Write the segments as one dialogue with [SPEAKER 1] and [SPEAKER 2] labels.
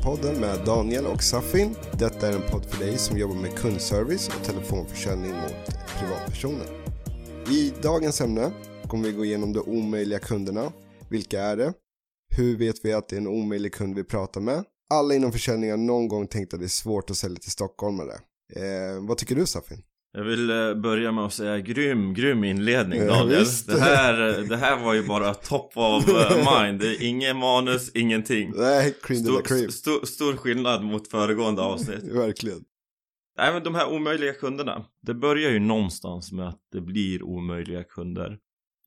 [SPEAKER 1] Telefonpodden med Daniel och Safin. Detta är en podd för dig som jobbar med kundservice och telefonförsäljning mot privatpersoner. I dagens ämne kommer vi gå igenom de omöjliga kunderna. Vilka är det? Hur vet vi att det är en omöjlig kund vi pratar med? Alla inom försäljning har någon gång tänkt att det är svårt att sälja till stockholmare. Eh, vad tycker du Safin?
[SPEAKER 2] Jag vill eh, börja med att säga grym, grym inledning
[SPEAKER 1] Ja,
[SPEAKER 2] Daniel.
[SPEAKER 1] visst.
[SPEAKER 2] det, här, det här var ju bara top of eh, mind. Det är ingen manus, ingenting.
[SPEAKER 1] Nej, cream
[SPEAKER 2] Stor,
[SPEAKER 1] cream.
[SPEAKER 2] stor, stor skillnad mot föregående avsnitt.
[SPEAKER 1] Verkligen.
[SPEAKER 2] Nej men de här omöjliga kunderna. Det börjar ju någonstans med att det blir omöjliga kunder.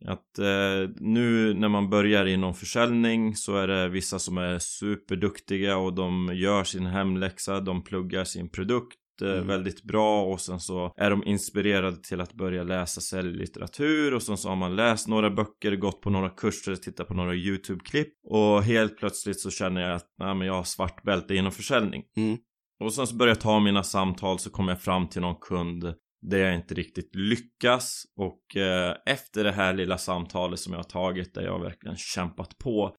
[SPEAKER 2] Att eh, nu när man börjar inom försäljning så är det vissa som är superduktiga och de gör sin hemläxa, de pluggar sin produkt eh,
[SPEAKER 1] Mm.
[SPEAKER 2] väldigt bra och sen så är de inspirerade till att börja läsa säljlitteratur och sen så har man läst några böcker, gått på några kurser, tittat på några YouTube-klipp och helt plötsligt så känner jag att nej, men jag har svart bälte inom försäljning.
[SPEAKER 1] Mm.
[SPEAKER 2] Och sen så börjar jag ta mina samtal så kommer jag fram till någon kund där jag inte riktigt lyckas och eh, efter det här lilla samtalet som jag har tagit där jag verkligen kämpat på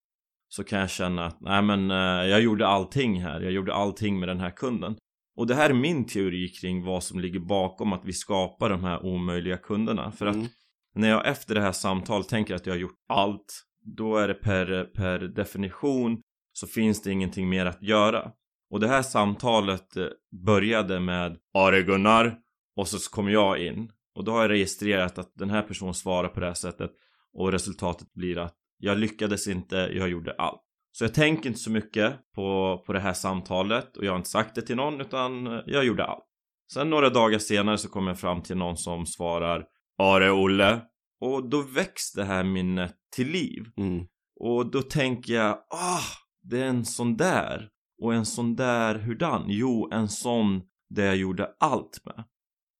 [SPEAKER 2] så kan jag känna att nej men eh, jag gjorde allting här, jag gjorde allting med den här kunden. Och det här är min teori kring vad som ligger bakom att vi skapar de här omöjliga kunderna. För att
[SPEAKER 1] Mm.
[SPEAKER 2] när jag efter det här samtalet tänker att jag har gjort allt då är det per, per definition så finns det ingenting mer att göra. Och det här samtalet eh, började med Are Gunnar och så kom jag in och då har jag registrerat att den här personen svarar på det här sättet och resultatet blir att jag lyckades inte, jag gjorde allt. Så jag tänker inte så mycket på, på det här samtalet och jag har inte sagt det till någon utan eh, jag gjorde allt. Sen några dagar senare så kommer jag fram till någon som svarar Are Olle och då väcks det här minnet till liv.
[SPEAKER 1] Mm.
[SPEAKER 2] Och då tänker jag, ah, det är en sån där. Och en sån där hurdan? Jo, en sån där jag gjorde allt med.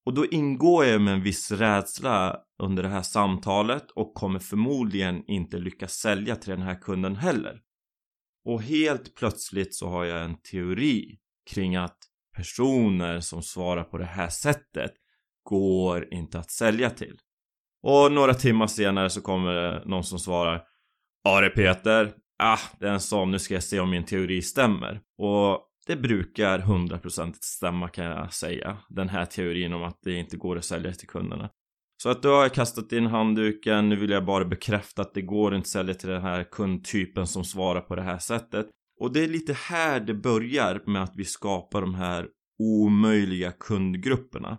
[SPEAKER 2] Och då ingår jag med en viss rädsla under det här samtalet och kommer förmodligen inte lyckas sälja till den här kunden heller. Och helt plötsligt så har jag en teori kring att personer som svarar på det här sättet går inte att sälja till. Och några timmar senare så kommer det någon som svarar Ja det är Peter, ah, det är en sån, nu ska jag se om min teori stämmer. Och det brukar hundraprocentigt stämma kan jag säga. Den här teorin om att det inte går att sälja till kunderna. Så att då har jag kastat in handduken, nu vill jag bara bekräfta att det går inte att sälja till den här kundtypen som svarar på det här sättet. Och det är lite här det börjar med att vi skapar de här omöjliga kundgrupperna.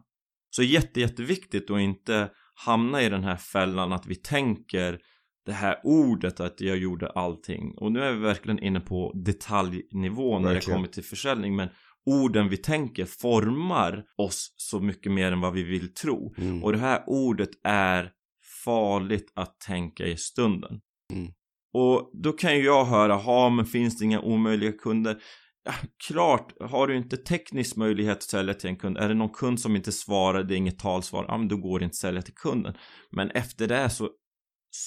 [SPEAKER 2] Så jätte, jätteviktigt att inte hamna i den här fällan att vi tänker det här ordet att jag gjorde allting. Och nu är vi verkligen inne på detaljnivå när det
[SPEAKER 1] Verkligen.
[SPEAKER 2] kommer till försäljning. Men orden vi tänker formar oss så mycket mer än vad vi vill tro.
[SPEAKER 1] Mm.
[SPEAKER 2] Och det här ordet är farligt att tänka i stunden.
[SPEAKER 1] Mm.
[SPEAKER 2] Och då kan ju jag höra, ha men finns det inga omöjliga kunder? Ja, klart, har du inte teknisk möjlighet att sälja till en kund, är det någon kund som inte svarar, det är inget talsvar, ja men då går det inte att sälja till kunden. Men efter det så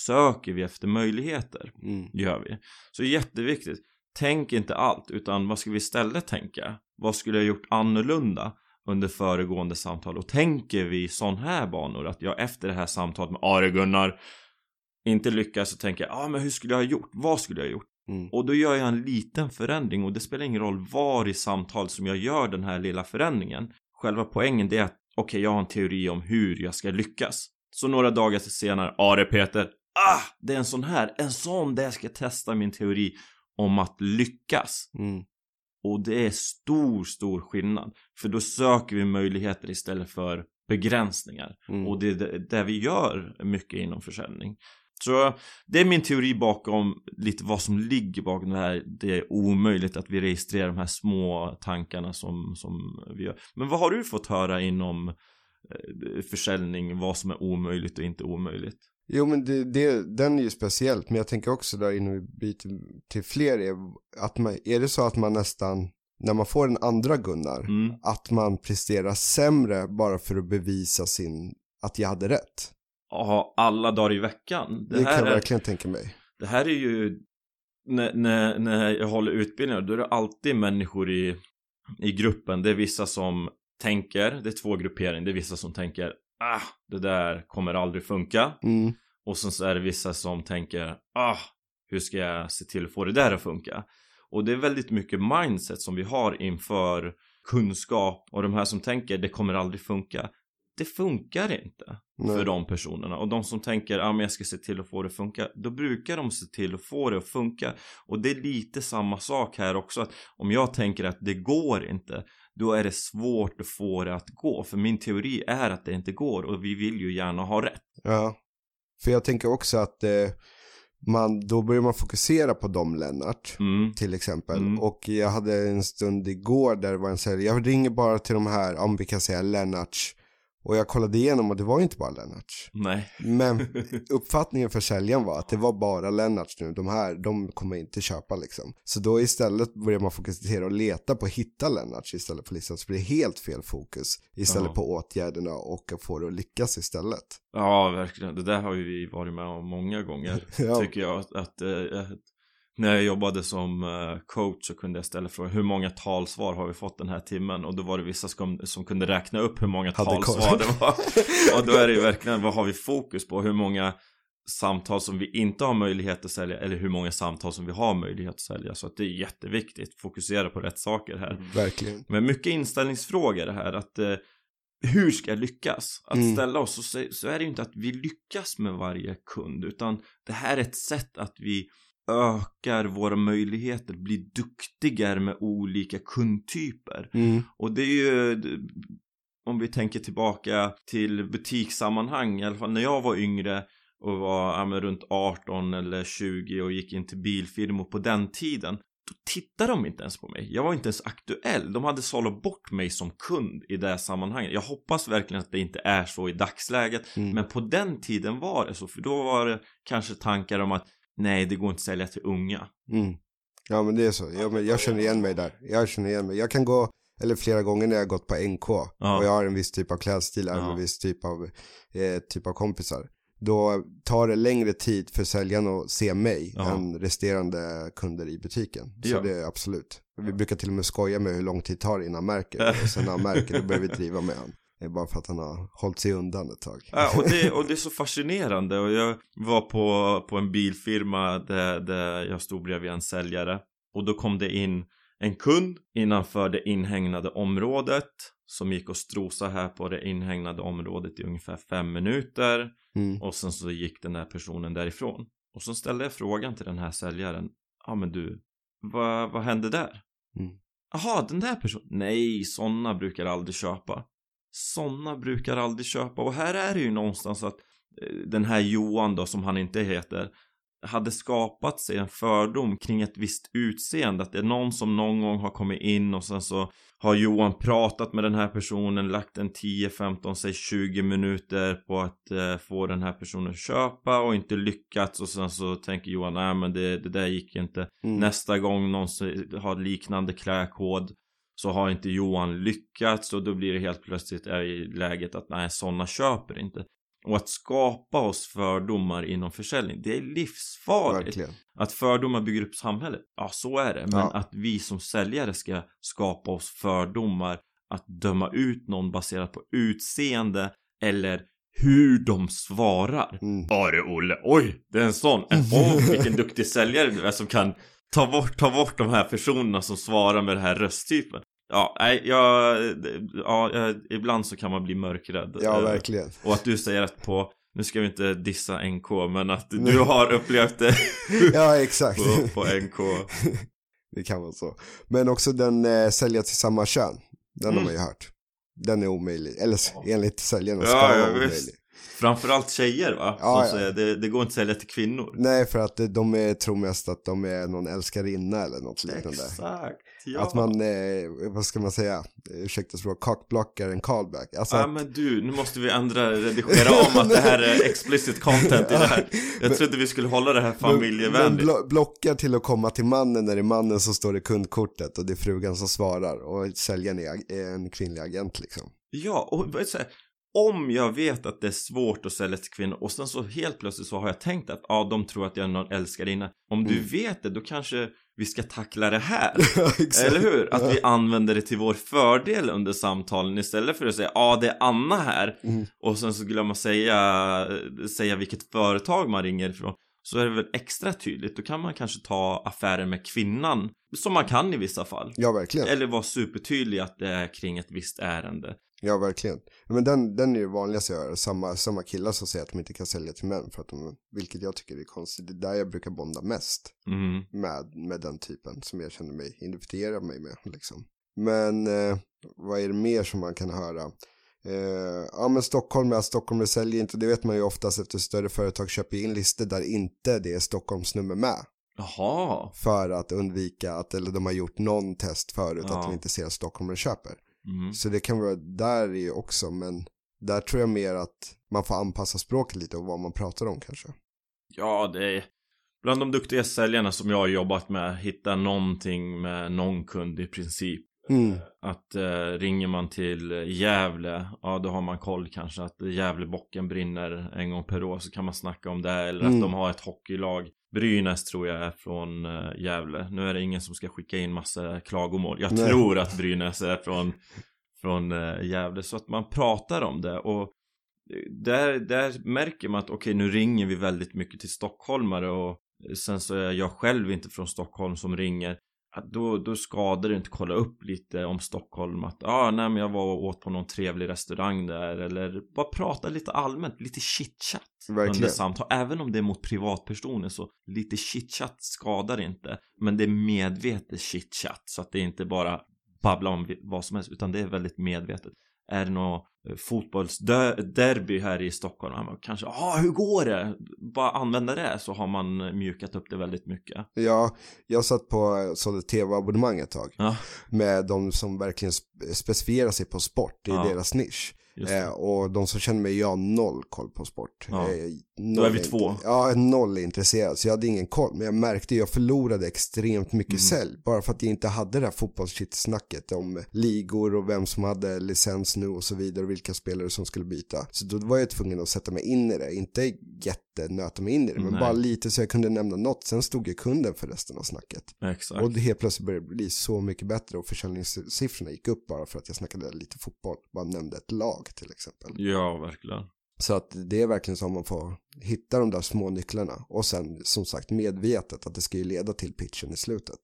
[SPEAKER 2] söker vi efter möjligheter,
[SPEAKER 1] Mm.
[SPEAKER 2] gör vi. Så jätteviktigt, tänk inte allt, utan vad ska vi istället tänka? Vad skulle jag gjort annorlunda under föregående samtal? Och tänker vi sån här banor, att jag efter det här samtalet med Are Gunnar inte lyckas så tänker jag, ja ah, men hur skulle jag ha gjort? Vad skulle jag ha gjort?
[SPEAKER 1] Mm.
[SPEAKER 2] Och då gör jag en liten förändring och det spelar ingen roll var i samtal som jag gör den här lilla förändringen. Själva poängen det är att okej, jag har en teori om hur jag ska lyckas. Så några dagar senare, Are Peter, ah, det är en sån här, en sån där jag ska testa min teori om att lyckas.
[SPEAKER 1] Mm.
[SPEAKER 2] Och det är stor, stor skillnad. För då söker vi möjligheter istället för begränsningar.
[SPEAKER 1] Mm.
[SPEAKER 2] Och det är det- vi gör mycket inom försäljning. Så det är min teori bakom lite vad som ligger bakom det här. Det är omöjligt att vi registrerar de här små tankarna som, som vi gör. Men vad har du fått höra inom eh, försäljning? Vad som är omöjligt och inte omöjligt?
[SPEAKER 1] Jo men det, det, den är ju speciellt, men jag tänker också där innan vi byter till fler, är, att man, är det så att man nästan, när man får en andra Gunnar,
[SPEAKER 2] Mm.
[SPEAKER 1] att man presterar sämre bara för att bevisa sin, att jag hade rätt?
[SPEAKER 2] Ja, alla dagar i veckan.
[SPEAKER 1] Det, kan
[SPEAKER 2] här
[SPEAKER 1] jag
[SPEAKER 2] är...
[SPEAKER 1] verkligen tänka mig.
[SPEAKER 2] Det här är ju när, när, när jag håller utbildningar då är det alltid människor i, i gruppen. Det är vissa som tänker, det är två grupperingar. Det är vissa som tänker ah, det där kommer aldrig funka.
[SPEAKER 1] Mm.
[SPEAKER 2] Och sen så är det vissa som tänker ah, hur ska jag se till att få det där att funka? Och det är väldigt mycket mindset som vi har inför kunskap och de här som tänker det kommer aldrig funka. Det funkar inte
[SPEAKER 1] Nej.
[SPEAKER 2] för de personerna och de som tänker ja men jag ska se till att få det att funka då brukar de se till att få det att funka och det är lite samma sak här också att om jag tänker att det går inte då är det svårt att få det att gå för min teori är att det inte går och vi vill ju gärna ha rätt
[SPEAKER 1] Ja, för jag tänker också att eh, man, då börjar man fokusera på dem Lennart.
[SPEAKER 2] mm.
[SPEAKER 1] Till exempel.
[SPEAKER 2] Mm.
[SPEAKER 1] Och jag hade en stund igår där det var en säljare. Jag ringer bara till de här, om vi kan säga Lennarts. Och jag kollade igenom och det var inte bara Lennarts.
[SPEAKER 2] nej
[SPEAKER 1] Men uppfattningen för säljaren var att det var bara Lennarts nu. De här, de kommer inte köpa liksom. Så då istället börjar man fokusera och leta på att hitta Lennarts istället för listan. Så det blir helt fel fokus. Istället
[SPEAKER 2] Ja.
[SPEAKER 1] på åtgärderna och att få det att lyckas istället.
[SPEAKER 2] Ja, verkligen. Det där har ju vi varit med om många gånger.
[SPEAKER 1] Ja.
[SPEAKER 2] Tycker jag att, att eh, när jag jobbade som eh, coach så kunde jag ställa frågan hur många talsvar har vi fått den här timmen? Och då var det vissa som, som kunde räkna upp hur många
[SPEAKER 1] Hade koll.
[SPEAKER 2] talsvar det var. och då är det ju verkligen, vad har vi fokus på? Hur många samtal som vi inte har möjlighet att sälja eller hur många samtal som vi har möjlighet att sälja. Så att det är jätteviktigt, fokusera på rätt saker här.
[SPEAKER 1] Verkligen.
[SPEAKER 2] Men mycket inställningsfrågor det här att eh, hur ska jag lyckas? Att
[SPEAKER 1] Mm.
[SPEAKER 2] ställa oss så, så är det ju inte att vi lyckas med varje kund utan det här är ett sätt att vi ökar våra möjligheter, blir duktigare med olika kundtyper.
[SPEAKER 1] Mm.
[SPEAKER 2] Och det är ju om vi tänker tillbaka till butikssammanhang, i alla fall när jag var yngre och var ja, men runt 18 eller 20 och gick in till bilfirmor på den tiden då tittade de inte ens på mig. Jag var inte ens aktuell. De hade sållat bort mig som kund i det sammanhanget. Jag hoppas verkligen att det inte är så i dagsläget.
[SPEAKER 1] Mm.
[SPEAKER 2] Men på den tiden var det så. För då var det kanske tankar om att nej, det går inte att sälja till unga.
[SPEAKER 1] Mm. Ja men det är så. Jag, jag känner igen mig där. Jag känner igen mig. Jag kan gå, eller flera gånger när jag har gått på NK
[SPEAKER 2] Ja.
[SPEAKER 1] och jag har en viss typ av klädstil,
[SPEAKER 2] Ja.
[SPEAKER 1] en viss typ av, eh, typ av kompisar. Då tar det längre tid för säljaren att se mig
[SPEAKER 2] Ja.
[SPEAKER 1] än resterande kunder i butiken. Så
[SPEAKER 2] Ja.
[SPEAKER 1] det är absolut. Vi brukar till och med skoja med hur lång tid det tar innan märker. Och sen när han märker då börjar vi driva med honom. Det är bara för att han har hållit sig undan ett tag.
[SPEAKER 2] Ja, och, det, och det är så fascinerande och jag var på, på en bilfirma där, där jag stod bredvid en säljare och då kom det in en kund innanför det inhägnade området som gick och strosa här på det inhägnade området i ungefär fem minuter
[SPEAKER 1] Mm.
[SPEAKER 2] och sen så gick den här personen därifrån och så ställde jag frågan till den här säljaren ja men du vad, vad hände där?
[SPEAKER 1] Mm.
[SPEAKER 2] Jaha, den där personen? Nej, sådana brukar aldrig köpa. Sådana brukar aldrig köpa. Och här är det ju någonstans att eh, den här Johan då, som han inte heter, hade skapat sig en fördom kring ett visst utseende. Att det är någon som någon gång har kommit in och sen så har Johan pratat med den här personen, lagt en 10, 15, säg 20 minuter på att eh, få den här personen att köpa och inte lyckats och sen så tänker Johan, nej men det, det där gick inte.
[SPEAKER 1] Mm.
[SPEAKER 2] Nästa gång någon har liknande klädkod så har inte Johan lyckats och då blir det helt plötsligt i läget att nej, sådana köper inte. Och att skapa oss fördomar inom försäljning, det är livsfarligt.
[SPEAKER 1] Verkligen.
[SPEAKER 2] Att fördomar bygger upp samhället, ja så är det. Men
[SPEAKER 1] Ja.
[SPEAKER 2] att vi som säljare ska skapa oss fördomar, att döma ut någon baserat på utseende eller hur de svarar.
[SPEAKER 1] Mm.
[SPEAKER 2] Ja du Olle, oj, det är en sån. Åh, vilken duktig säljare du är som kan ta bort, ta bort de här personerna som svarar med den här rösttypen. Ja, nej, jag, ja, jag, ibland så kan man bli mörkrädd.
[SPEAKER 1] Ja,
[SPEAKER 2] Eh,
[SPEAKER 1] verkligen.
[SPEAKER 2] Och att du säger att på, nu ska vi inte dissa NK, men att du har upplevt det
[SPEAKER 1] Ja, exakt.
[SPEAKER 2] på, på NK.
[SPEAKER 1] Det kan vara så. Men också den eh, sälja till samma kön. Den
[SPEAKER 2] Mm.
[SPEAKER 1] har man ju hört. Den är omöjlig. Eller s- enligt säljarna ska
[SPEAKER 2] Ja,
[SPEAKER 1] vara
[SPEAKER 2] ja,
[SPEAKER 1] omöjlig.
[SPEAKER 2] visst. Framförallt tjejer va?
[SPEAKER 1] Ja, ja.
[SPEAKER 2] säger det, det går inte att sälja till kvinnor.
[SPEAKER 1] Nej, för att de är, tror mest att de är någon älskarinna eller något liknande.
[SPEAKER 2] Exakt, ja.
[SPEAKER 1] Att man, eh, vad ska man säga, ursäkta språk, cockblockar en callback. Alltså
[SPEAKER 2] Ja
[SPEAKER 1] att,
[SPEAKER 2] men du, nu måste vi ändra, redigera om att det här är explicit content i det här. Jag trodde vi skulle hålla det här
[SPEAKER 1] men
[SPEAKER 2] familjevänligt.
[SPEAKER 1] blo blockar till att komma till mannen när det är mannen som står i kundkortet och det är frugan som svarar och säljaren är, är en kvinnlig agent liksom.
[SPEAKER 2] Ja, och vad säger om jag vet att det är svårt att sälja till kvinnor och sen så helt plötsligt så har jag tänkt att ja, de tror att jag är någon älskarinna. Om du
[SPEAKER 1] Mm.
[SPEAKER 2] vet det, då kanske vi ska tackla det här. Eller hur? Att vi använder det till vår fördel under samtalen istället för att säga ja, det är Anna här
[SPEAKER 1] Mm.
[SPEAKER 2] och sen så glömma säga, säga vilket företag man ringer ifrån. så är det väl extra tydligt. Då kan man kanske ta affärer med kvinnan, som man kan i vissa fall.
[SPEAKER 1] Ja, verkligen.
[SPEAKER 2] Eller vara supertydlig att det är kring ett visst ärende.
[SPEAKER 1] Ja, verkligen. Men den, den är ju vanligast jag hör. Samma, samma killar som säger att de inte kan sälja till män. För att de, vilket jag tycker är konstigt. Det är där jag brukar bonda mest.
[SPEAKER 2] Mm.
[SPEAKER 1] Med, med den typen som jag känner mig, identifierar mig med. Liksom. Men eh, vad är det mer som man kan höra? Eh, ja men Stockholm, ja, Stockholm säljer inte, det vet man ju oftast efter större företag köper in listor där inte det är Stockholmsnummer med.
[SPEAKER 2] Jaha.
[SPEAKER 1] För att undvika att, eller de har gjort någon test förut,
[SPEAKER 2] Ja.
[SPEAKER 1] att de inte ser att stockholmare köper.
[SPEAKER 2] Mm.
[SPEAKER 1] Så det kan vara där i också, men där tror jag mer att man får anpassa språket lite och vad man pratar om kanske.
[SPEAKER 2] Ja, det är bland de duktiga säljarna som jag har jobbat med, hitta någonting med någon kund i princip.
[SPEAKER 1] Mm.
[SPEAKER 2] Att eh, ringer man till Gävle, ja då har man koll kanske att Gävlebocken brinner en gång per år så kan man snacka om det. Eller
[SPEAKER 1] Mm.
[SPEAKER 2] att de har ett hockeylag. Brynäs tror jag är från eh, Gävle. Nu är det ingen som ska skicka in massa klagomål. Jag
[SPEAKER 1] Nej.
[SPEAKER 2] tror att Brynäs är från, från eh, Gävle. Så att man pratar om det. Och där, där märker man att okej nu ringer vi väldigt mycket till stockholmare och sen så är jag själv inte från Stockholm som ringer då, då skadar det inte kolla upp lite om Stockholm att ah, nej men jag var och åt på någon trevlig restaurang där eller bara prata lite allmänt, lite chitchat under
[SPEAKER 1] Verkligen.
[SPEAKER 2] samtal. Även om det är mot privatpersoner så lite chitchat skadar inte. Men det är medvetet chitchat så att det inte bara babbla om vad som helst utan det är väldigt medvetet. Är det något eh, fotbollsderby här i Stockholm? Man kanske, ja hur går det? Bara använda det så har man mjukat upp det väldigt mycket.
[SPEAKER 1] Ja, jag satt på sålde tv-abonnemang ett tag.
[SPEAKER 2] Ja.
[SPEAKER 1] Med de som verkligen spe- specifierar sig på sport, det är
[SPEAKER 2] Ja.
[SPEAKER 1] deras nisch. Eh, och de som känner mig, jag har noll koll på sport.
[SPEAKER 2] Ja.
[SPEAKER 1] Eh,
[SPEAKER 2] Då är vi två.
[SPEAKER 1] Ja, noll intresserad. Så jag hade ingen koll. Men jag märkte jag förlorade extremt mycket
[SPEAKER 2] Mm.
[SPEAKER 1] sälj. Bara för att jag inte hade det här fotbollsshit-snacket om ligor och vem som hade licens nu och så vidare. Och vilka spelare som skulle byta. Så då var jag tvungen att sätta mig in i det. Inte jättenöta mig in i det. Men
[SPEAKER 2] Nej.
[SPEAKER 1] bara lite så jag kunde nämna något. Sen stod jag kunden för resten av snacket.
[SPEAKER 2] Exakt.
[SPEAKER 1] Och det helt plötsligt började det bli så mycket bättre och försäljningssiffrorna gick upp bara för att jag snackade lite fotboll. Bara nämnde ett lag till exempel.
[SPEAKER 2] Ja, verkligen.
[SPEAKER 1] Så att det är verkligen så man får hitta de där små nycklarna. Och sen som sagt medvetet att det ska ju leda till pitchen i slutet.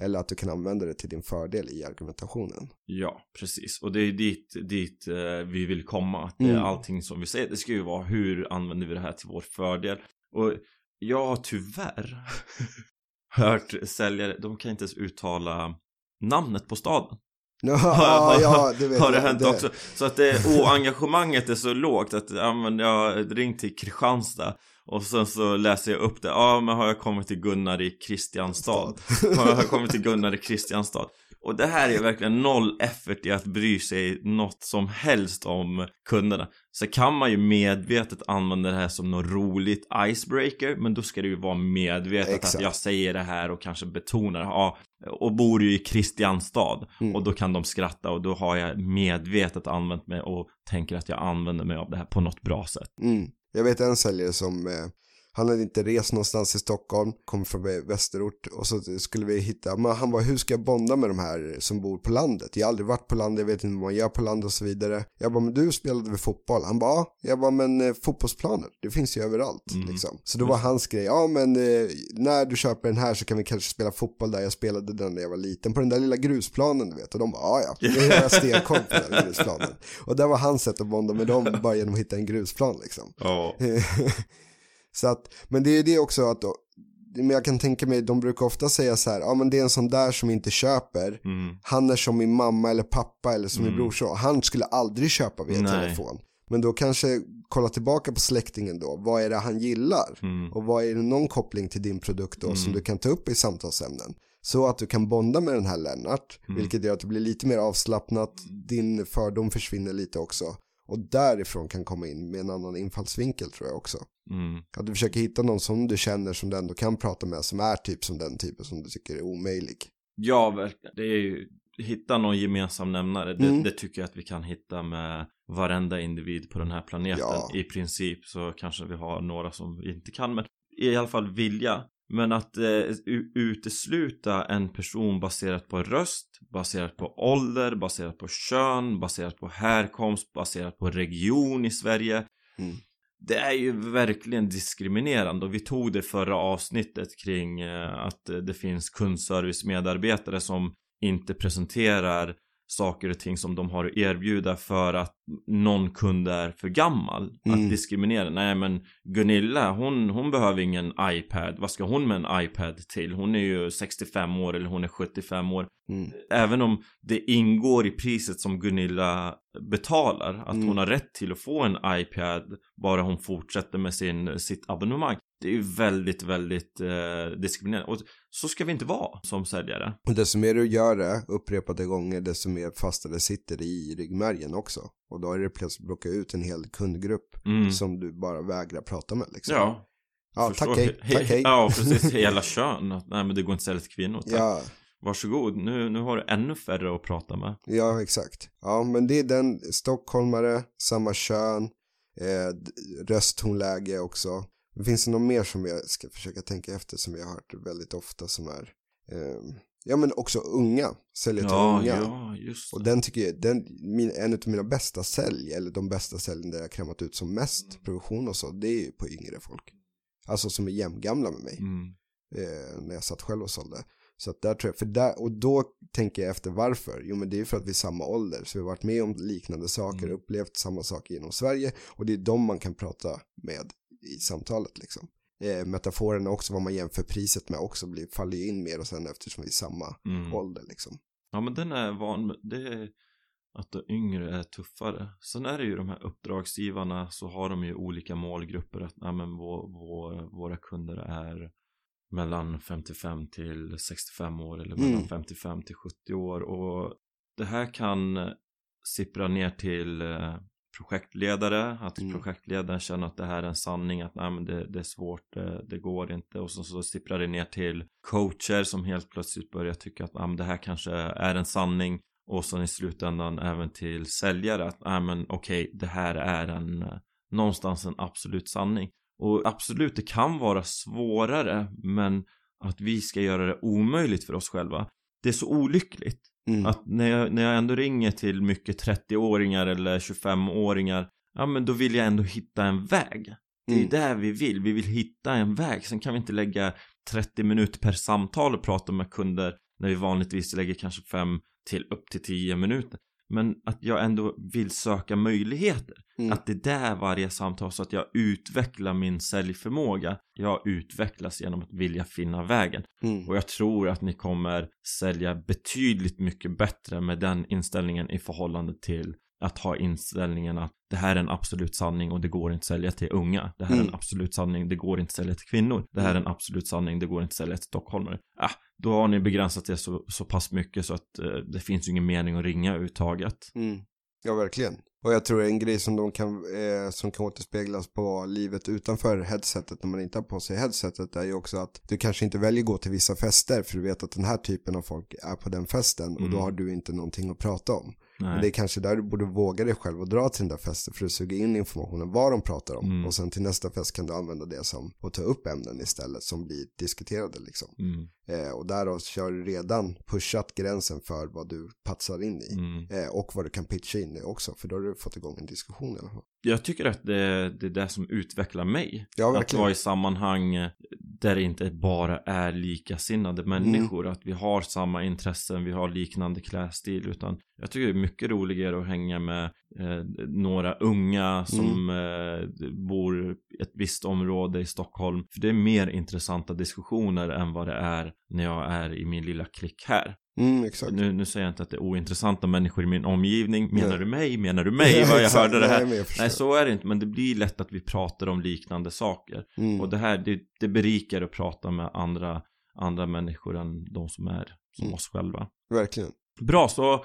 [SPEAKER 1] Eller att du kan använda det till din fördel i argumentationen.
[SPEAKER 2] Ja, precis. Och det är dit, dit eh, vi vill komma. Att det är
[SPEAKER 1] Mm.
[SPEAKER 2] allting som vi säger. Det ska ju vara hur använder vi det här till vår fördel. Och jag har tyvärr hört säljare, de kan inte ens uttala namnet på staden.
[SPEAKER 1] Ja, ja, det vet
[SPEAKER 2] har det hänt också. Så att det, och engagemanget är så lågt att ja, men jag har ringt till Kristianstad och sen så läser jag upp det. Ja, men har jag kommit till Gunnar i Kristianstad? Har jag kommit till Gunnar i Kristianstad? Och det här är verkligen noll effort i att bry sig något som helst om kunderna. Så kan man ju medvetet använda det här som något roligt icebreaker, men då ska det ju vara medvetet
[SPEAKER 1] Exakt.
[SPEAKER 2] att jag säger det här och kanske betonar, ja, och bor ju i Kristianstad.
[SPEAKER 1] Mm.
[SPEAKER 2] Och då kan de skratta och då har jag medvetet använt mig och tänker att jag använder mig av det här på något bra sätt.
[SPEAKER 1] Mm. Jag vet en säljare som, eh, han hade inte rest någonstans i Stockholm, kom från vä- västerort och så skulle vi hitta, men han var hur ska jag bonda med de här som bor på landet? Jag har aldrig varit på landet, jag vet inte vad man gör på landet och så vidare. Jag bara, men du spelade väl fotboll? Han bara, ja. Jag bara, men eh, fotbollsplaner, det finns ju överallt
[SPEAKER 2] Mm.
[SPEAKER 1] liksom. Så då var hans grej, ja men eh, när du köper den här så kan vi kanske spela fotboll där jag spelade den när jag var liten, på den där lilla grusplanen du vet. Och de bara, ja ja, det har jag stenkoll på den där grusplanen. Och det var hans sätt att bonda med dem, bara genom att hitta en grusplan liksom.
[SPEAKER 2] Ja.
[SPEAKER 1] så att, men det är det också att, men jag kan tänka mig, de brukar ofta säga så här, ja men det är en sån där som inte köper,
[SPEAKER 2] Mm.
[SPEAKER 1] han är som min mamma eller pappa eller som min
[SPEAKER 2] Mm.
[SPEAKER 1] brorson, han skulle aldrig köpa via
[SPEAKER 2] Nej.
[SPEAKER 1] telefon. Men då kanske kolla tillbaka på släktingen då, vad är det han gillar?
[SPEAKER 2] Mm.
[SPEAKER 1] Och vad är det någon koppling till din produkt då som
[SPEAKER 2] Mm.
[SPEAKER 1] du kan ta upp i samtalsämnen? Så att du kan bonda med den här Lennart,
[SPEAKER 2] Mm.
[SPEAKER 1] vilket gör att det blir lite mer avslappnat, din fördom försvinner lite också. Och därifrån kan komma in med en annan infallsvinkel tror jag också.
[SPEAKER 2] Mm.
[SPEAKER 1] Att du försöker hitta någon som du känner som du ändå kan prata med som är typ som den typen som du tycker är omöjlig.
[SPEAKER 2] Ja, verkligen. Det är ju, hitta någon gemensam nämnare. Det,
[SPEAKER 1] Mm.
[SPEAKER 2] det tycker jag att vi kan hitta med varenda individ på den här planeten.
[SPEAKER 1] Ja.
[SPEAKER 2] I princip så kanske vi har några som vi inte kan, men i alla fall vilja. Men att eh, utesluta en person baserat på röst, baserat på ålder, baserat på kön, baserat på härkomst, baserat på region i Sverige.
[SPEAKER 1] Mm.
[SPEAKER 2] det är ju verkligen diskriminerande och vi tog det förra avsnittet kring eh, att det finns kundservice-medarbetare som inte presenterar saker och ting som de har att erbjuda för att någon kund är för gammal
[SPEAKER 1] Mm.
[SPEAKER 2] att diskriminera. Nej men Gunilla hon, hon behöver ingen iPad. Vad ska hon med en iPad till? Hon är ju 65 år eller hon är 75 år.
[SPEAKER 1] Mm.
[SPEAKER 2] Även om det ingår i priset som Gunilla betalar att
[SPEAKER 1] Mm.
[SPEAKER 2] hon har rätt till att få en iPad bara hon fortsätter med sin, sitt abonnemang. Det är ju väldigt, väldigt eh, diskriminerande. Och så ska vi inte vara som säljare.
[SPEAKER 1] Och desto mer du gör det upprepade gånger, desto mer fasta det sitter i ryggmärgen också. Och då är det plötsligt plocka ut en hel kundgrupp
[SPEAKER 2] Mm.
[SPEAKER 1] som du bara vägrar prata med liksom.
[SPEAKER 2] Ja.
[SPEAKER 1] ja
[SPEAKER 2] förstår.
[SPEAKER 1] tack hej,
[SPEAKER 2] He-
[SPEAKER 1] tack hej.
[SPEAKER 2] Ja, precis. Hela kön. Nej men det går inte att sälja till kvinnor. Tack.
[SPEAKER 1] Ja,
[SPEAKER 2] Varsågod. Nu, nu har du ännu färre att prata med.
[SPEAKER 1] ja, exakt. Ja, men det är den, stockholmare, samma kön, eh, rösttonläge också. Finns det något mer som jag ska försöka tänka efter som jag har hört väldigt ofta som är, eh, ja men också unga, säljer till
[SPEAKER 2] Ja,
[SPEAKER 1] unga.
[SPEAKER 2] ja, just
[SPEAKER 1] Och
[SPEAKER 2] det.
[SPEAKER 1] den tycker jag, den, min, en av mina bästa sälj, eller de bästa säljen där jag krämat ut som mest
[SPEAKER 2] Mm.
[SPEAKER 1] provision och så, det är ju på yngre folk. Alltså som är jämngamla med mig,
[SPEAKER 2] Mm.
[SPEAKER 1] eh, när jag satt själv och sålde. Så att där tror jag, för där, och då tänker jag efter varför. Jo men det är för att vi är samma ålder, så vi har varit med om liknande saker,
[SPEAKER 2] Mm.
[SPEAKER 1] upplevt samma saker genom Sverige. Och det är de man kan prata med i samtalet liksom. Eh, metaforerna också, vad man jämför priset med också, blir, faller ju in mer och sen eftersom vi är samma
[SPEAKER 2] Mm.
[SPEAKER 1] ålder liksom.
[SPEAKER 2] Ja men den är van det är att de yngre är tuffare. Sen är det ju de här uppdragsgivarna så har de ju olika målgrupper att nej, men vår, vår, våra kunder är mellan 55 till 65 år eller mellan
[SPEAKER 1] Mm.
[SPEAKER 2] 55 till 70 år och det här kan sippra ner till eh, projektledare, att
[SPEAKER 1] Mm.
[SPEAKER 2] projektledaren känner att det här är en sanning, att nej, men det, det är svårt, det, det går inte och så, så sipprar det ner till coacher som helt plötsligt börjar tycka att nej, men det här kanske är en sanning och sen i slutändan även till säljare att nej men okej, det här är en eh, någonstans en absolut sanning. Och absolut, det kan vara svårare men att vi ska göra det omöjligt för oss själva. Det är så olyckligt
[SPEAKER 1] Mm.
[SPEAKER 2] att när jag, när jag ändå ringer till mycket 30-åringar eller 25-åringar Ja men då vill jag ändå hitta en väg Det är
[SPEAKER 1] Mm.
[SPEAKER 2] där vi vill, vi vill hitta en väg Sen kan vi inte lägga 30 minuter per samtal och prata med kunder När vi vanligtvis lägger kanske 5 till upp till 10 minuter Men att jag ändå vill söka möjligheter
[SPEAKER 1] Mm.
[SPEAKER 2] Att det är där varje samtal så att jag utvecklar min säljförmåga Jag utvecklas genom att vilja finna vägen
[SPEAKER 1] Mm.
[SPEAKER 2] och jag tror att ni kommer sälja betydligt mycket bättre med den inställningen i förhållande till att ha inställningen att det här är en absolut sanning och det går inte att sälja till unga. Det här är
[SPEAKER 1] Mm.
[SPEAKER 2] en absolut sanning, det går inte att sälja till kvinnor. Det här är en absolut sanning, det går inte att sälja till stockholmare. Ah, då har ni begränsat det så, så pass mycket så att eh, det finns ju ingen mening att ringa överhuvudtaget.
[SPEAKER 1] Mm. Ja, verkligen. Och jag tror en grej som, de kan, eh, som kan återspeglas på livet utanför headsetet när man inte har på sig headsetet är ju också att du kanske inte väljer gå till vissa fester för du vet att den här typen av folk är på den festen och då
[SPEAKER 2] Mm.
[SPEAKER 1] har du inte någonting att prata om. Men det är kanske där du borde våga dig själv och dra till den där festen för att suga in informationen vad de pratar om.
[SPEAKER 2] Mm.
[SPEAKER 1] Och sen till nästa fest kan du använda det som och ta upp ämnen istället som blir diskuterade liksom.
[SPEAKER 2] Mm,
[SPEAKER 1] Eh, och därav så har du redan pushat gränsen för vad du patsar in i.
[SPEAKER 2] mm.
[SPEAKER 1] Eh, och vad du kan pitcha in i också, för då har du fått igång en diskussion i alla fall.
[SPEAKER 2] Jag tycker att det, det är det som utvecklar mig.
[SPEAKER 1] Ja,
[SPEAKER 2] att vara i sammanhang där det inte bara är likasinnade människor. Att vi har samma intressen, vi har liknande klädstil. Utan jag tycker det är mycket roligare att hänga med eh, några unga som eh, bor i ett visst område i Stockholm. För det är mer intressanta diskussioner än vad det är när jag är i min lilla klick här.
[SPEAKER 1] Mm.
[SPEAKER 2] Nu, nu säger jag inte att det är ointressanta människor i min omgivning. Menar
[SPEAKER 1] Nej.
[SPEAKER 2] du mig? Menar du mig? Vad jag hörde det här.
[SPEAKER 1] Nej.
[SPEAKER 2] Nej, så är det inte, men det blir lätt att vi pratar om liknande saker.
[SPEAKER 1] Mm.
[SPEAKER 2] Och det här, det, det berikar att prata med andra, andra människor än de som är som
[SPEAKER 1] Mm.
[SPEAKER 2] oss själva.
[SPEAKER 1] Verkligen.
[SPEAKER 2] Bra, så,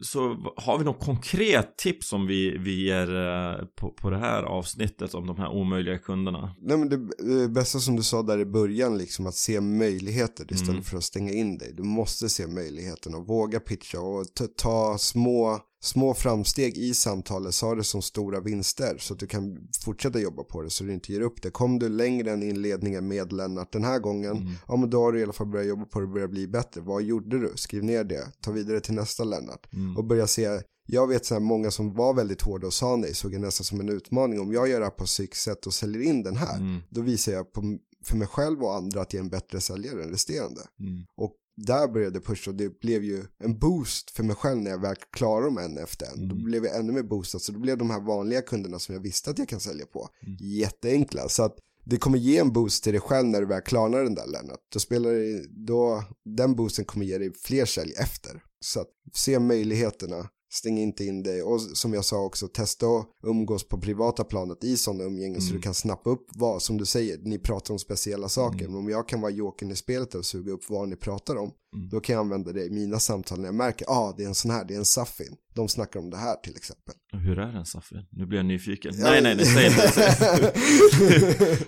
[SPEAKER 2] så har vi något konkret tips som vi, vi ger eh, på, på det här avsnittet om de här omöjliga kunderna?
[SPEAKER 1] Nej men det bästa som du sa där i början, liksom att se möjligheter istället
[SPEAKER 2] Mm.
[SPEAKER 1] för att stänga in dig. Du måste se möjligheten och våga pitcha och ta små små framsteg i samtalet, sa det som stora vinster så att du kan fortsätta jobba på det så du inte ger upp det. Kom du längre än inledningen med Lennart den här gången, mm. ja men då har du i alla fall börjat jobba på det och börjat bli bättre. Vad gjorde du? Skriv ner det, ta vidare till nästa Lennart mm. och börja se jag vet så här, många som var väldigt hårda och sa nej såg jag nästan som en utmaning. Om jag gör det här på Syx sätt och säljer in den här, mm. då visar jag på, för mig själv och andra att jag är en bättre säljare än resterande. Mm. Och där började pusha och det blev ju en boost för mig själv när jag väl klarade dem en efter en. Mm. Då blev jag ännu mer boostad så då blev de här vanliga kunderna som jag visste att jag kan sälja på mm. jätteenkla. Så att det kommer ge en boost till dig själv när du väl klarar den där Lennart. Då spelar det, då, den boosten kommer ge dig fler sälj efter. Så att se möjligheterna Stäng inte in dig och som jag sa också testa att umgås på privata planet i sådana umgängen mm. så du mm. kan snappa upp vad som du säger, ni pratar om speciella saker mm. men om jag kan vara jokern i spelet och suga upp vad ni pratar om mm. då kan jag använda det i mina samtal när jag märker, ah det är en sån här, det är en Safin de snackar om det här till exempel
[SPEAKER 2] Hur är en Safin? Nu blir jag nyfiken ja. Nej nej nej, säg inte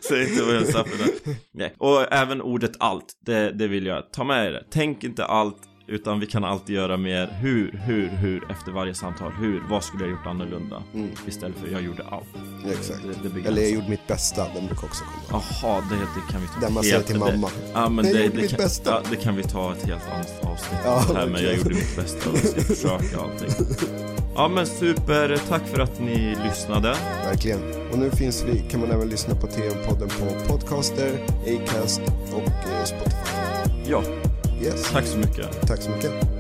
[SPEAKER 2] Säg inte vad en Safin är Nej, och även ordet allt, det, det vill jag ta med er Tänk inte allt utan vi kan alltid göra mer hur, hur, hur efter varje samtal. Hur, vad skulle jag gjort annorlunda? Mm. Istället för jag gjorde allt.
[SPEAKER 1] exakt. Det, det Eller jag gjorde mitt bästa, den brukar också komma.
[SPEAKER 2] Jaha, det, det kan vi ta.
[SPEAKER 1] Den man säger till mamma.
[SPEAKER 2] ja, men det, det, mitt kan, bästa. Ja, det kan vi ta ett helt annat avsnitt. Ja, här. Men jag gjorde mitt bästa och jag ska försöka allting. Ja men super, tack för att ni lyssnade.
[SPEAKER 1] Verkligen. Och nu finns vi, kan man även lyssna på TM-podden på Podcaster, Acast och eh, Spotify.
[SPEAKER 2] Ja, Yes. Tack så mycket.
[SPEAKER 1] Tack så mycket.